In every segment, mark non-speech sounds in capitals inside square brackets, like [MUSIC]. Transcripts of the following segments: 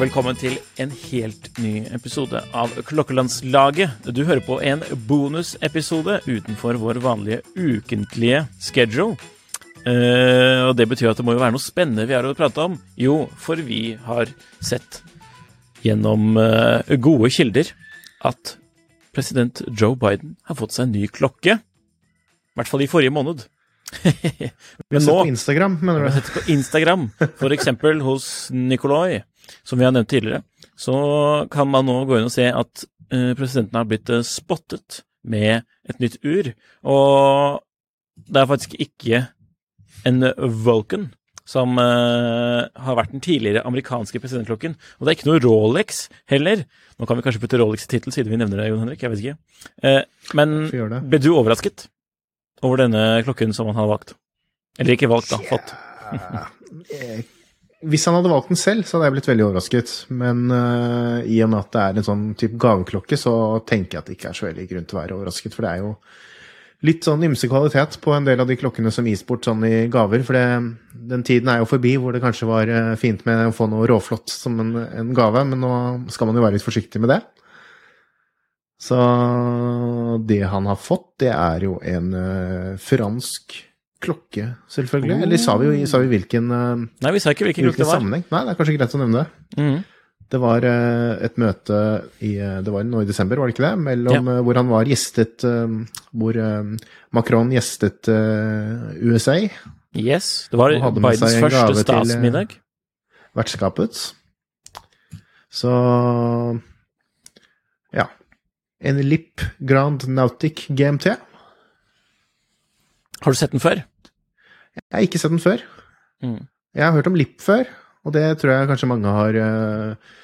og velkommen til en helt ny episode av Klokkelandslaget. Du hører på en bonusepisode utenfor vår vanlige ukentlige schedule. Eh, og det betyr at det må jo være noe spennende vi har å prate om. Jo, for vi har sett gjennom eh, gode kilder at president Joe Biden har fått seg en ny klokke. I hvert fall i forrige måned. [LAUGHS] Men Sett nå på Instagram, mener vi har du? sett på Instagram, for eksempel hos Nikolai, som vi har nevnt tidligere, så kan man nå gå inn og se at eh, presidenten har blitt eh, spottet med et nytt ur. Og det er faktisk ikke en Vulcan som eh, har vært den tidligere amerikanske presidentklokken. Og det er ikke noe Rolex heller. Nå kan vi kanskje putte Rolex i tittel, siden vi nevner det, Jon Henrik. Jeg vet ikke. Men ble du overrasket over denne klokken som han har valgt? Eller ikke valgt, da. Fått. [LAUGHS] Hvis han hadde valgt den selv, så hadde jeg blitt veldig overrasket. Men uh, i og med at det er en sånn type gaveklokke, så tenker jeg at det ikke er så veldig grunn til å være overrasket. For det er jo litt sånn ymse kvalitet på en del av de klokkene som gis bort sånn i gaver. For det, den tiden er jo forbi hvor det kanskje var eh, fint med å få noe råflott som en, en gave, men nå skal man jo være litt forsiktig med det. Så det han har fått, det er jo en uh, fransk klokke, selvfølgelig. Eller sa vi, jo, sa vi hvilken, uh, Nei, vi sa ikke hvilken klokke hvilken det var. sammenheng? Nei, det er kanskje greit å nevne det. Mm. Det var eh, et møte i eh, Det var nå i desember, var det ikke det? Mellom, ja. hvor han var gjestet eh, Hvor eh, Macron gjestet eh, USA, Yes, det var Bidens første eh, statsmiddag. vertskapet. Så Ja. En Lipp Grand Nautic GMT. Har du sett den før? Jeg har ikke sett den før. Mm. Jeg har hørt om Lipp før, og det tror jeg kanskje mange har, uh,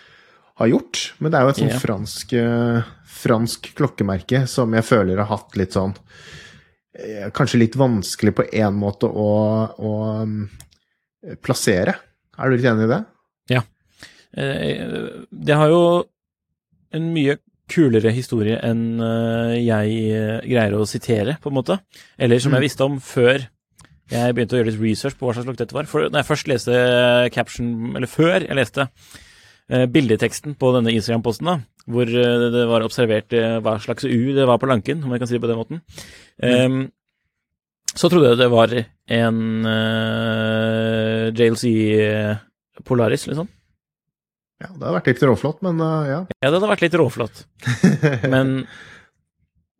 har gjort. Men det er jo et sånt yeah. fransk, uh, fransk klokkemerke som jeg føler har hatt litt sånn uh, Kanskje litt vanskelig på én måte å, å um, plassere. Er du litt enig i det? Ja. Det har jo en mye kulere historie enn jeg greier å sitere, på en måte. Eller som jeg Mm. visste om før jeg begynte å gjøre litt research på hva slags lukt dette var. For når jeg først leste caption, eller før jeg leste eh, bildeteksten på denne Instagram-posten, da, hvor eh, det var observert eh, hva slags U det var på lanken, om jeg kan si det på den måten, eh, så trodde jeg det var en uh, JLC Polaris, liksom. Ja, det hadde vært litt råflott, men uh, ja. Ja, det hadde vært litt råflott. [LAUGHS] Men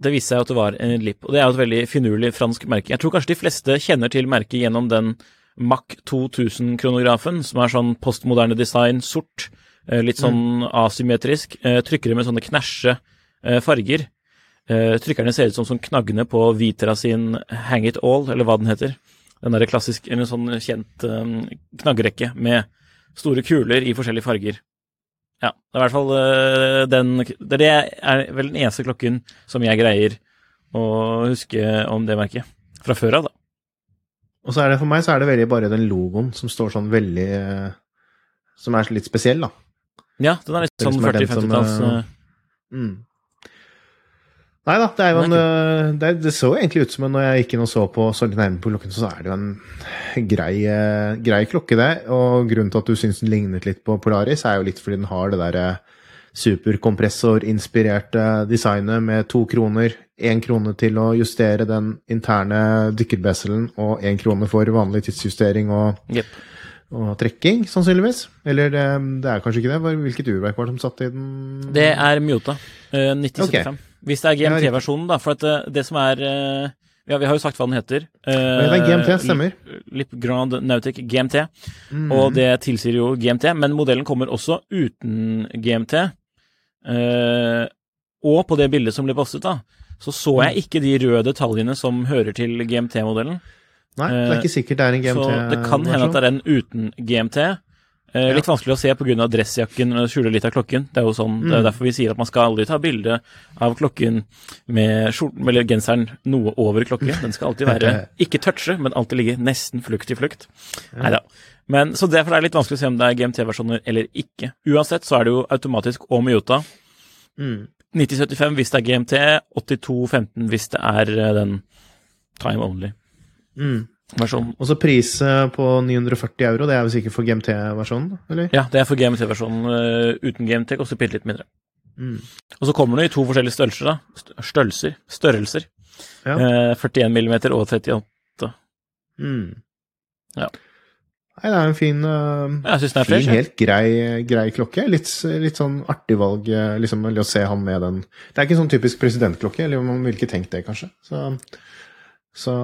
det viste seg at det var en Lipp, og det er jo et veldig finurlig fransk merke. Jeg tror kanskje de fleste kjenner til merket gjennom den Mac 2000-kronografen, som er sånn postmoderne design, sort, eh, litt sånn asymmetrisk, trykker trykkere med sånne knæsje eh, farger. Eh, Trykkerne ser ut som sånn knaggene på Vitra sin Hang It All, eller hva den heter. Den derre klassisk, eller sånn kjent eh, knaggrekke med store kuler i forskjellige farger. Ja, det er i hvert fall øh, den Det er vel den eneste klokken som jeg greier å huske om det merket. Fra før av, da. Og så er det for meg så er det veldig bare den logoen som står sånn veldig eh, Som er litt spesiell, da. Ja, den er litt sånn liksom som, 40-50-talls øh, øh, Mm. Nei da, det er en øh, det, det så egentlig ut som en når jeg gikk inn og så på så litt nærmere på klokken, så er det jo en grei, øh, grei klokke, det. Og grunnen til at du syns den lignet litt på Polaris, er jo litt fordi den har det derre superkompressorinspirerte designet med to kroner, én krone til å justere den interne dykkerbesselen, og én krone for vanlig tidsjustering og yep. og trekking, sannsynligvis. Eller det, det er kanskje ikke det. Hvilket urverk var det som satt i den? Det er Mjota. eh, 9075. Hvis det er GMT-versjonen, da. For at det, det som er eh, Ja, vi har jo sagt hva den heter. Ja, det er GMT, stemmer. Lip Grand Nautic GMT. Mm. Og det tilsier jo GMT, men modellen kommer også uten GMT. Eh, og på det bildet som ble postet, da, så så Mm. jeg ikke de røde detaljene som hører til GMT-modellen. Nei, det er ikke sikkert det er en GMT. Så det kan hende at det er en uten GMT. Eh, litt vanskelig å se pga. dressjakken skjuler litt av klokken. Det er jo sånn, det er Mm. derfor vi sier at man skal aldri ta bilde av klokken med skjorten eller genseren noe over klokken. Den skal alltid være [LAUGHS] ikke touche, men alltid ligge nesten flukt i flukt. Neida. Men, så derfor er det litt vanskelig å se om det er GMT-versjoner eller ikke. Uansett så er det jo automatisk og Miyota. Mm. 9075 hvis det er GMT, 8215 hvis det er eh, den time only-versjonen. Mm. Og så pris på 940 euro, det er vel sikkert for GMT-versjonen, eller? Ja, det er for GMT-versjonen. eh, uten GMT koster bitte litt mindre. Mm. Og så kommer det i to forskjellige størrelser, da. Størrelser. Størrelser. Ja. Eh, 41 mm og 38. Mm. Ja. Nei, det er en fin, uh, fin fresh. helt grei, grei klokke. Litt, litt sånn artig valg eh, liksom, å se han med den. Det er ikke sånn typisk presidentklokke, eller man ville ikke tenkt det, kanskje. Så, så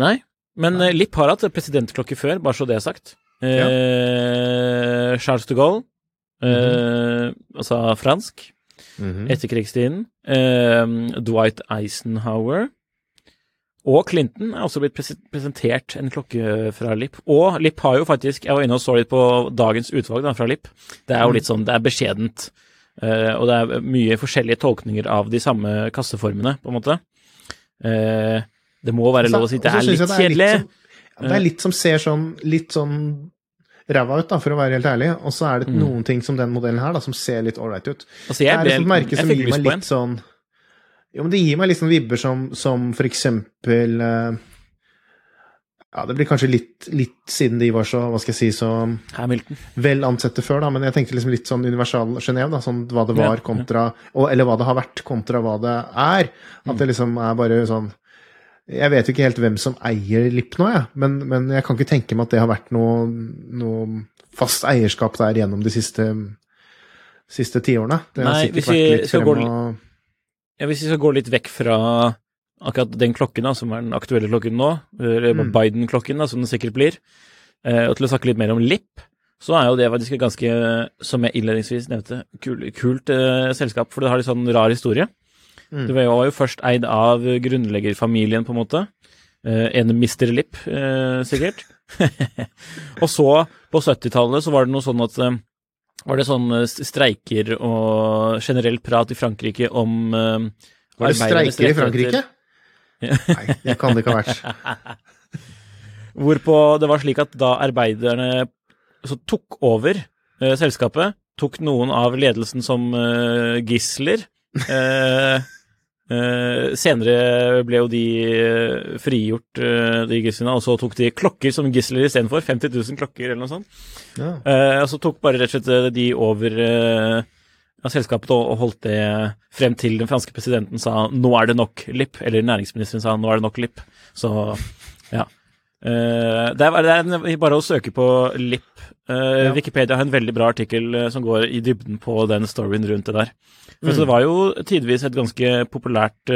Nei, men uh, Lipp har hatt presidentklokke før, bare så det er sagt. Eh, Charles de Gaulle, eh, altså fransk, mhm. etterkrigstiden. Eh, Dwight Eisenhower. Og Clinton er også blitt prese- presentert en klokke fra Lipp. Og Lipp har jo faktisk Jeg var inne og så litt på dagens utvalg da, fra Lipp. Det er jo litt sånn, det er beskjedent. eh, og det er mye forskjellige tolkninger av de samme kasseformene, på en måte. Det må være lov å si det er litt jeg kjedelig. det er litt som ser sånn litt sånn ræva ut, da, for å være helt ærlig. Og så er det Mm. noen ting som den modellen her, da, som ser litt ålreit ut. Altså, Det er liksom merke som gir meg litt sånn Jo, men det gir meg litt sånn vibber som, som for eksempel eh, Ja, det blir kanskje litt, litt siden de var så, hva skal jeg si, så Hamilton. vel ansette før, da, men jeg tenkte liksom litt sånn Universal Genéve, da, sånn hva det var kontra Eller hva det har vært kontra hva det er. At det liksom er bare sånn Jeg vet jo ikke helt hvem som eier Lipp nå, jeg, men, men jeg kan ikke tenke meg at det har vært noe, noe fast eierskap der gjennom de siste siste tiårene. Det Nei, hvis vi gå og Ja, hvis vi skal gå litt vekk fra akkurat den klokken, da, som er den aktuelle klokken nå, eller Mm. Biden-klokken, som den sikkert blir, eh, og til å snakke litt mer om LIP, så er jo det faktisk ganske, som jeg innledningsvis nevnte, kul, kult eh, selskap, for det har litt sånn rar historie. Mm. Det var jo først eid av grunnleggerfamilien, på en måte. Eh, en Mr. Lipp, eh, sikkert. [LAUGHS] og så, på 70-tallet, så var det noe sånn at eh, var det sånn streiker og generelt prat i Frankrike om eh, Var det streiker i? Frankrike? Nei, det kan det ikke ha vært. [LAUGHS] Hvorpå det var slik at da arbeiderne så tok over eh, selskapet, tok noen av ledelsen som eh, gisler. Eh, eh, senere ble jo de eh, frigjort, uh, de gislene, og så tok de klokker som gisler istedenfor. 50 000 klokker eller noe sånt. Ja. Og så tok bare rett og slett de over av selskapet og, og holdt det frem til den franske presidenten sa 'nå er det nok lipp', eller næringsministeren sa 'nå er det nok lipp'. Så ja. Eh, det, er, det er bare å søke på lipp. Eh, Ja. Wikipedia har en veldig bra artikkel eh, som går i dybden på den storyen rundt det der. For Mm. Det var jo tidvis et ganske populært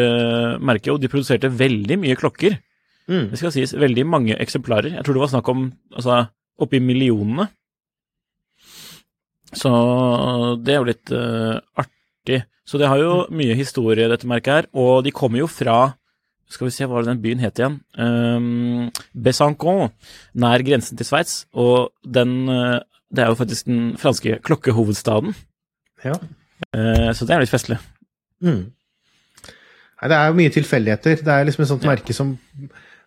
merke, og de produserte veldig mye klokker. Mm. Det skal sies veldig mange eksemplarer. Jeg tror det var snakk om altså, oppi millionene. Så det er jo litt uh, artig. Så det har jo mye historie, dette merket her. Og de kommer jo fra Skal vi se, hva den byen het igjen? Um, Besançon, nær grensen til Sveits. Og den eh, Det er jo faktisk den franske klokkehovedstaden. Ja. Uh, så det er litt festlig. Mm. Nei, det er jo mye tilfeldigheter. Det er liksom et sånt Ja. merke som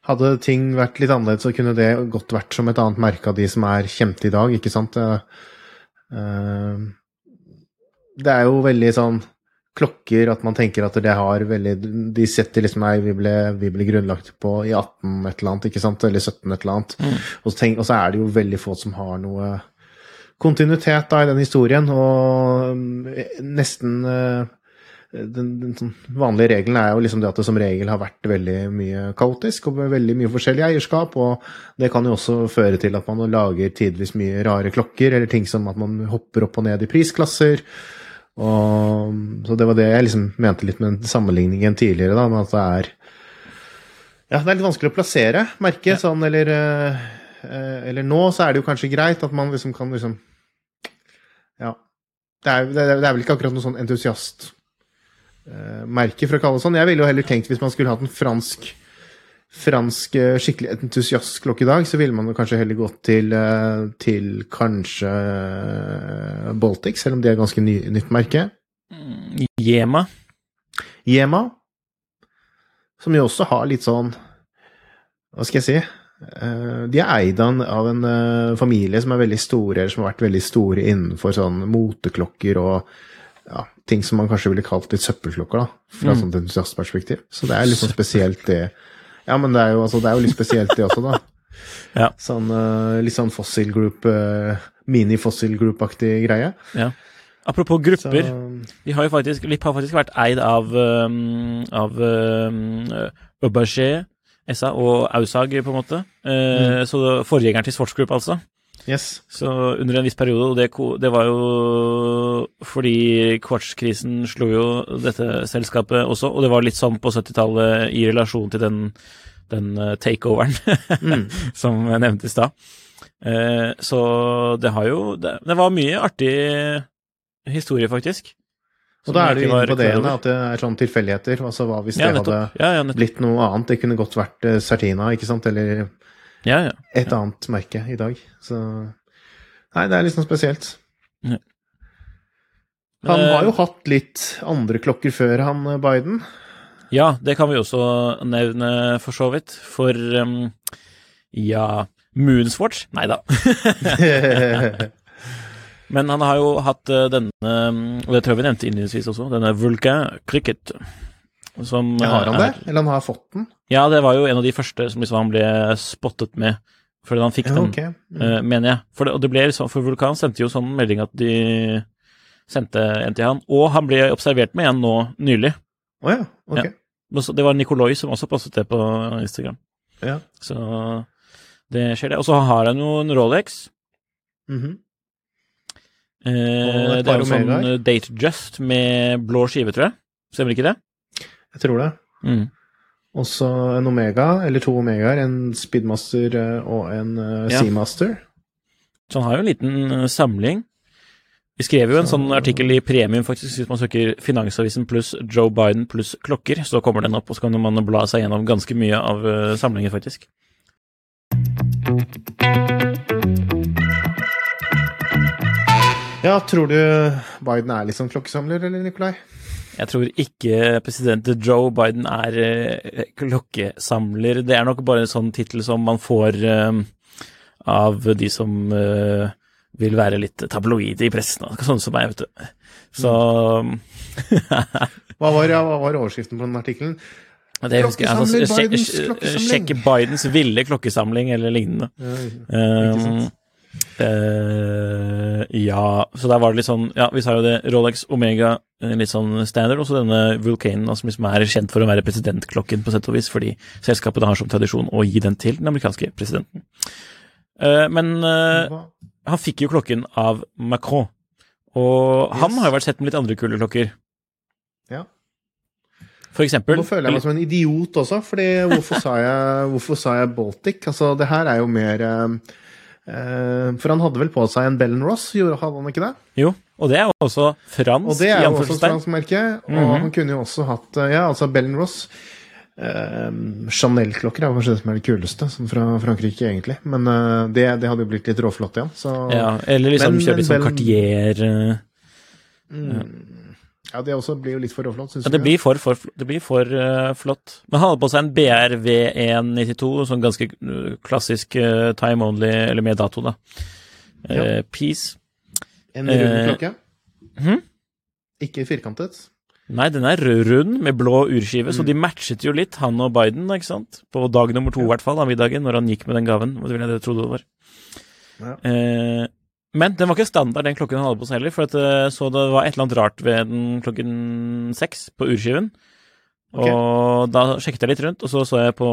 Hadde ting vært litt annerledes, så kunne det godt vært som et annet merke av de som er kjente i dag, ikke sant? Eh, Det er jo veldig sånn klokker at man tenker at det har veldig De setter liksom Nei, vi ble, vi ble grunnlagt på i 18 et eller annet, ikke sant? Eller 17 et eller annet. Mm. Og, så tenk, og så er det jo veldig få som har noe kontinuitet da i den historien, og nesten eh, den, den sånn vanlige regelen er jo liksom det at det som regel har vært veldig mye kaotisk og veldig mye forskjellig eierskap, og det kan jo også føre til at man lager tidvis mye rare klokker, eller ting som at man hopper opp og ned i prisklasser. Og, så det var det jeg liksom mente litt med sammenligningen tidligere, da, med at det er Ja, det er litt vanskelig å plassere merket sånn, eller eh, Eller nå så er det jo kanskje greit at man liksom kan liksom Ja. Det er, det er, vel ikke akkurat noe sånn entusiast eh, for å kalle det sånn. Jeg ville jo heller tenkt hvis man skulle hatt en fransk fransk skikkelig entusiastklokke i dag, så ville man kanskje heller gått til, eh, til kanskje eh, Baltic, selv om de er ganske ny, nytt merke. Yema. Yema, som jo også har litt sånn Hva skal jeg si? Eh, De er eid av en familie som er veldig store, eller som har vært veldig store innenfor sånn moteklokker og ja, ting som man kanskje ville kalt litt søppelklokker, da, fra Mm. sånt entusiastperspektiv. Så det er litt sånn spesielt, det. Ja, men det er jo, altså, det er jo litt spesielt, det også, da. [LAUGHS] Ja. Sånn eh, litt sånn fossil group, uh, mini-fossil group-aktig greie. Ja. Apropos Så, grupper. De har jo faktisk, Lipp har faktisk vært eid av, um, av um, Auberger, SA og Ausag, på en måte. Eh, Så forgjengeren til Sports Group, altså. Yes. Så under en viss periode, og det, det var jo fordi kvartskrisen slo jo dette selskapet også, og det var litt sånn på 70-tallet i relasjon til den, den eh, takeoveren Mm. [LAUGHS] som nevntes stad. Eh, Så det har jo det, det var mye artig historie, faktisk. Og da er du inne på det igjen, at det er sånn tilfeldigheter. Altså hva hvis det hadde. Ja, ja, blitt noe annet? Det kunne godt vært Sertina, ikke sant? Eller Ja, ja. et annet merke i dag. Så Nei, det er litt sånn spesielt. Ja. Han Eh, har jo hatt litt andre klokker før, han eh, Biden. Ja, det kan vi også nevne, for så vidt. For um, ja Moonswatch? Nei da. [LAUGHS] Men han har jo hatt eh, denne, og det tror jeg vi nevnte innledningsvis også, denne Vulcan Cricket. Som Ja, har han eh, det? Eller han har fått den? Ja, det var jo en av de første som liksom han ble spottet med, fordi han fikk Ja, den, ok. Mm. eh, mener jeg. For det, og det ble liksom, for Vulkan sendte jo sånn melding at de sendte en til han, og han ble observert med en nå nylig. Oh, ja, ok. Ja. Det var Nikoloi som også postet det på Instagram. Ja. Så det skjer, det. Og så har han jo en Rolex. Mhm. Eh, det er jo sånn Omegaer. eh, Date Just med blå skive, tror jeg. Stemmer ikke det? Jeg tror det. Mm. Også en Omega, eller to Omegaer. En Speedmaster eh, og en eh. Seamaster. Så han har jo en liten eh, samling. Vi skrev jo en Så- sånn artikkel i premium, faktisk, hvis man søker Finansavisen pluss Joe Biden pluss klokker, så kommer den opp, og så kan man bla seg gjennom ganske mye av samlingen, faktisk. Ja, tror du Biden er sånn klokkesamler, eller Nikolai? Jeg tror ikke president Joe Biden er eh, klokkesamler. Det er nok bare en sånn tittel som man får eh, av de som eh, vil være litt tabloide i pressen, sånne som meg, vet du. Så Hva var, ja, hva var overskriften på den artikkelen? det husker jeg. Altså, sjekk, Bidens ville klokkesamling eller lignende. ikke Um, eh, ja, så der var det litt sånn Ja, vi sa jo det. Rolex Omega eh, litt sånn standard, og så denne Vulcanen, som liksom er kjent for å være presidentklokken, på sett og vis, fordi selskapet har som tradisjon å gi den til den amerikanske presidenten. Uh, men uh, han fikk jo klokken av Macron, og han har jo vært sett med litt andre kule klokker. Ja. For eksempel Nå føler jeg meg som en idiot også, fordi hvorfor sa jeg, hvorfor sa jeg Baltic? Altså, det her er jo mer eh, For han hadde vel på seg en Bell Ross, gjorde hadde han ikke det? Jo, og det er jo også fransk, Og det er jo også fransk merke. Og Mhm. han kunne jo også hatt eh, Ja, altså Bell Ross. Eh, Chanel-klokker er kanskje det som er det kuleste, sånn fra Frankrike, egentlig. Men eh, det, det hadde jo blitt litt råflott igjen, så Ja, eller liksom Men- kjøre litt sånn Cartier eh, Ja, det også blir jo litt for råflott, syns Ja, det blir for, for, det blir for uh, flott. Men han hadde på seg en BRV192, sånn ganske eh, klassisk uh, time only, eller med dato, da. Uh, Peace. En rund klokke. hm? Ikke firkantet. Nei, den er rund med blå urskive, så Mm. de matchet jo litt, han og Biden, ikke sant? På dag nummer to, i hvert fall, av middagen, når han gikk med den gaven. Det vil jeg tro det var. Ja. Eh, Men den var ikke standard, den klokken han hadde på seg heller, for at, eh, så det var et eller annet rart ved den klokken seks på urskiven. Ok. Og da sjekket jeg litt rundt, og så så jeg på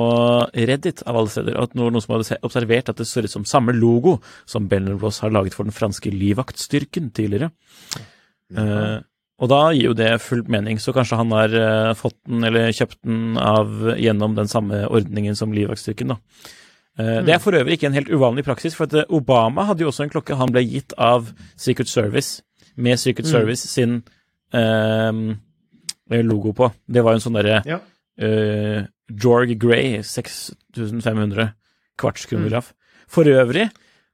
Reddit av alle steder at noen, noen som hadde observert at det så ut som samme logo som Bell Ross har laget for den franske livvaktstyrken tidligere. Eh, og da gir jo det full mening, så kanskje han har uh, fått den eller kjøpt den av gjennom den samme ordningen som livvaktstyrken, da. Eh, Det er for øvrig ikke en helt uvanlig praksis, for at eh, Obama hadde jo også en klokke han ble gitt av Secret Service, med Secret Service sin eh, logo på. Det var jo en sånn derre Ja. eh, Jorg Gray 6500 kvartskronograf. For øvrig,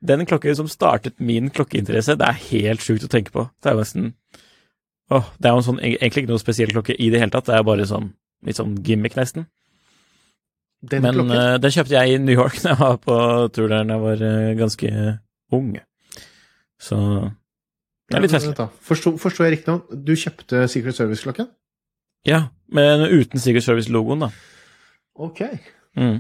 den klokken som startet min klokkeinteresse, det er helt sjukt å tenke på. Det er jo nesten Åh, det er jo en sånn, egentlig ikke noe spesiell klokke i det hele tatt, det er bare sånn litt sånn gimmick, nesten. Den Men klokken. eh, den kjøpte jeg i New York [LAUGHS] da jeg var på tur der da jeg var eh, ganske ung. Så det er litt festlig. Forsto, forstår jeg riktig nå? Du kjøpte Secret Service-klokken? Ja, men uten Secret Service-logoen, da. Ok. Mm.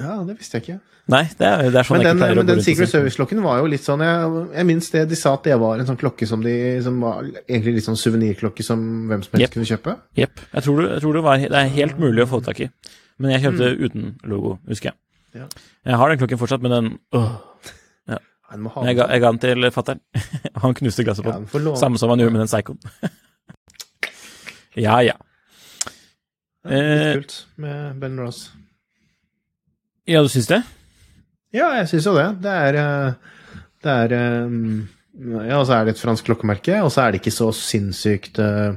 Ja, det visste jeg ikke. Nei, det er, det er sånn Men jeg den, ikke pleier å men gå den Secret. Service-klokken var jo litt sånn Jeg, jeg minnes det de sa at det var en sånn klokke som, de, som var egentlig litt sånn suvenirklokke som hvem som helst yep. kunne kjøpe. Jepp. Jeg tror, det, jeg tror det, var, det er helt mulig å få tak i. Men jeg kjøpte uten logo, husker jeg. Mm. Ja. Jeg har den klokken fortsatt, men den øh. ja. Jeg ga, jeg ga den til fatter'n. [LAUGHS] Han knuste glasset på ja, den. får. Samme som han gjorde med den Psychoen. [LAUGHS] ja, ja. Det er litt kult med Ben Ross. Ja, du syns det? Ja, jeg syns jo det. Det er eh, Det er eh, Ja, og så er det et fransk klokkemerke, og så er det ikke så sinnssykt uh,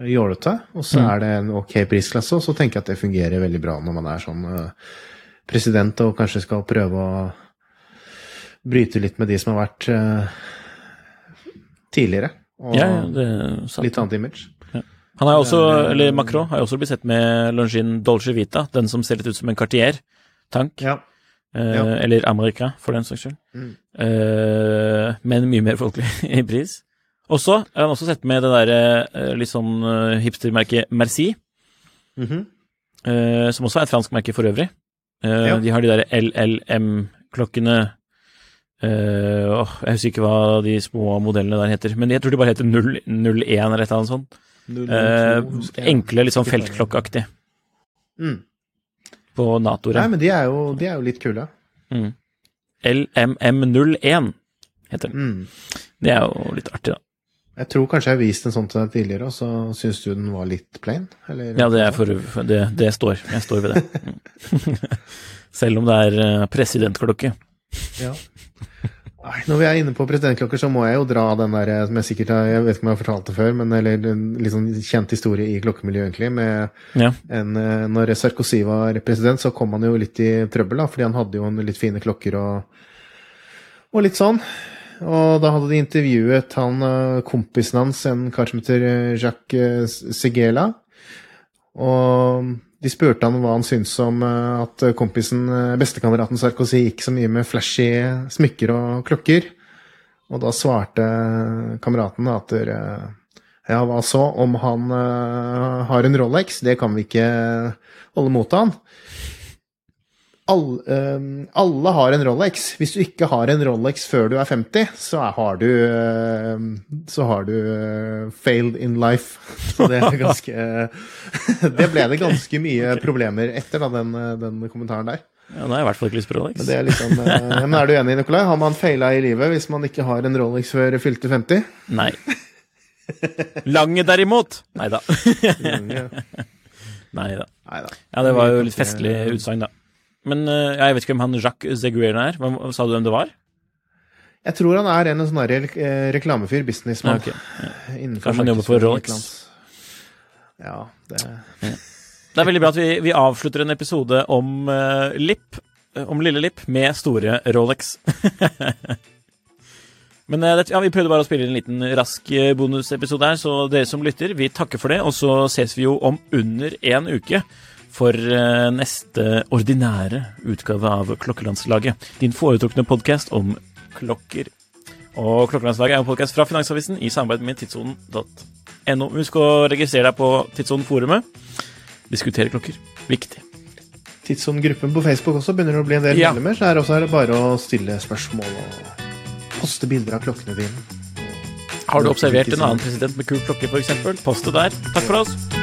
jålete. Og så Mm. er det en ok prisklasse, og så tenker jeg at det fungerer veldig bra når man er sånn eh, president og kanskje skal prøve å bryte litt med de som har vært eh, tidligere. Og Ja, litt annet image. Han har også, er- eller Macron har jo også blitt sett med Longin Dolce Vita, den som ser litt ut som en Cartier-tank. Ja. Eh. Eller Amerika, for den saks skyld. Mm. Eh, men mye mer folkelig [LAUGHS] i pris. Og så har han også sett med det derre eh, litt sånn eh, hipstermerket Merci, Mhm. eh, som også er et fransk merke for øvrig. Eh, Ja. De har de derre LLM-klokkene eh, oh, Jeg husker ikke hva de små modellene der heter, men jeg tror de bare heter 001 eller et eller annet sånt. Eh, Husker jeg. enkle, litt sånn feltklokkeaktig Mm. på Nei, men de er, jo, de er jo litt kule. Mm. LMM01 heter den. Mm. Det er jo litt artig, da. Jeg tror kanskje jeg har vist en sånn til deg tidligere, og så syns du den var litt plain? Eller? Ja, det er for, det, det står. Jeg står ved det. [LAUGHS] Selv om det er eh, presidentklokke. Ja. Nei, når vi er inne på presidentklokker, så må jeg jo dra den der eh, som jeg sikkert har Jeg vet ikke om jeg har fortalt det før, men eller en litt sånn kjent historie i klokkemiljøet, egentlig. Med Ja. en eh, Når Sarkozy var president, så kom han jo litt i trøbbel, da, fordi han hadde jo en litt fine klokker og, og litt sånn. Og da hadde de intervjuet han eh, kompisen hans, en kar som heter eh, Jacques eh, Segela. Og de spurte han hva han syntes om at kompisen, bestekameraten Sarkozy, gikk så mye med flashy smykker og klokker. Og da svarte kameraten at ja, hva så om han har en Rolex? Det kan vi ikke holde mot han. All, um, alle har en Rolex. Hvis du ikke har en Rolex før du er 50, så er, har du uh, Så har du uh, failed in life. [LAUGHS] Så det er ganske [LAUGHS] Det ble det ganske mye problemer etter da, den, eh, den kommentaren der. Ja, da har jeg i hvert fall ikke lyst på Rolex. Men det er liksom eh, [LAUGHS] Men er du enig, Nikolai? Har man feila i livet hvis man ikke har en Rolex før fylte 50? Nei. Lange derimot! Nei da. Nei da. Ja, det var jo litt festlig utsagn, da. Men eh, jeg vet ikke hvem han Jacques Zeguerne, er. Hva sa du hvem det var? Jeg tror han er en sånn eh, reklamefyr, businessmann. Ja, okay. ja. Kanskje han jobber for Rolex? et eller annet. Ja, det Det er veldig bra at vi, vi avslutter en episode om uh, Lipp, eh, om lille Lipp, med store Rolex. [LAUGHS] Men det, ja, vi prøvde bare å spille en liten rask bonusepisode her, så dere som lytter, vi takker for det. Og så ses vi jo om under en uke for eh, neste ordinære utgave av Klokkelandslaget. Din foretrukne podkast om klokker. Og Klokkelandslaget er en podkast fra Finansavisen i samarbeid med tidssonen.no. Husk å registrere deg på Tidssonen-forumet. Diskutere klokker. Viktig. Tidssonen-gruppen på Facebook også begynner å bli en del Ja. medlemmer, så her også er det bare å stille spørsmål og poste bilder av klokkene dine. Har du observert en annen president med kul klokke, f.eks.? Post det der. Takk for oss.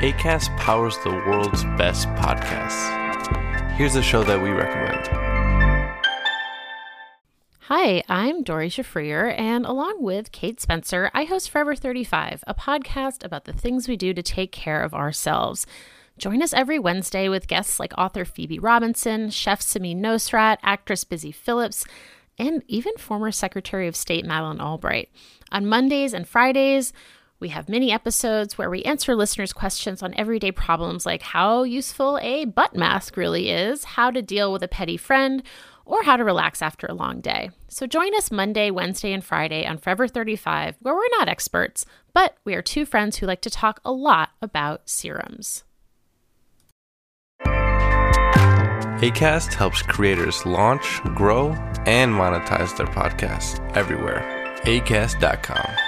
ACAST powers the world's best podcasts. Here's a show that we recommend. Hi, I'm Dory Shafrier, and along with Kate Spencer, I host Forever 35, a podcast about the things we do to take care of ourselves. Join us every Wednesday with guests like author Phoebe Robinson, chef Samin Nosrat, actress Busy Phillips, and even former Secretary of State Madeleine Albright. On Mondays and Fridays, we have mini episodes where we answer listeners' questions on everyday problems like how useful a butt mask really is, how to deal with a petty friend, or how to relax after a long day. So join us Monday, Wednesday, and Friday on Forever 35, where we're not experts, but we are two friends who like to talk a lot about serums. ACAST helps creators launch, grow, and monetize their podcasts everywhere. ACAST.com.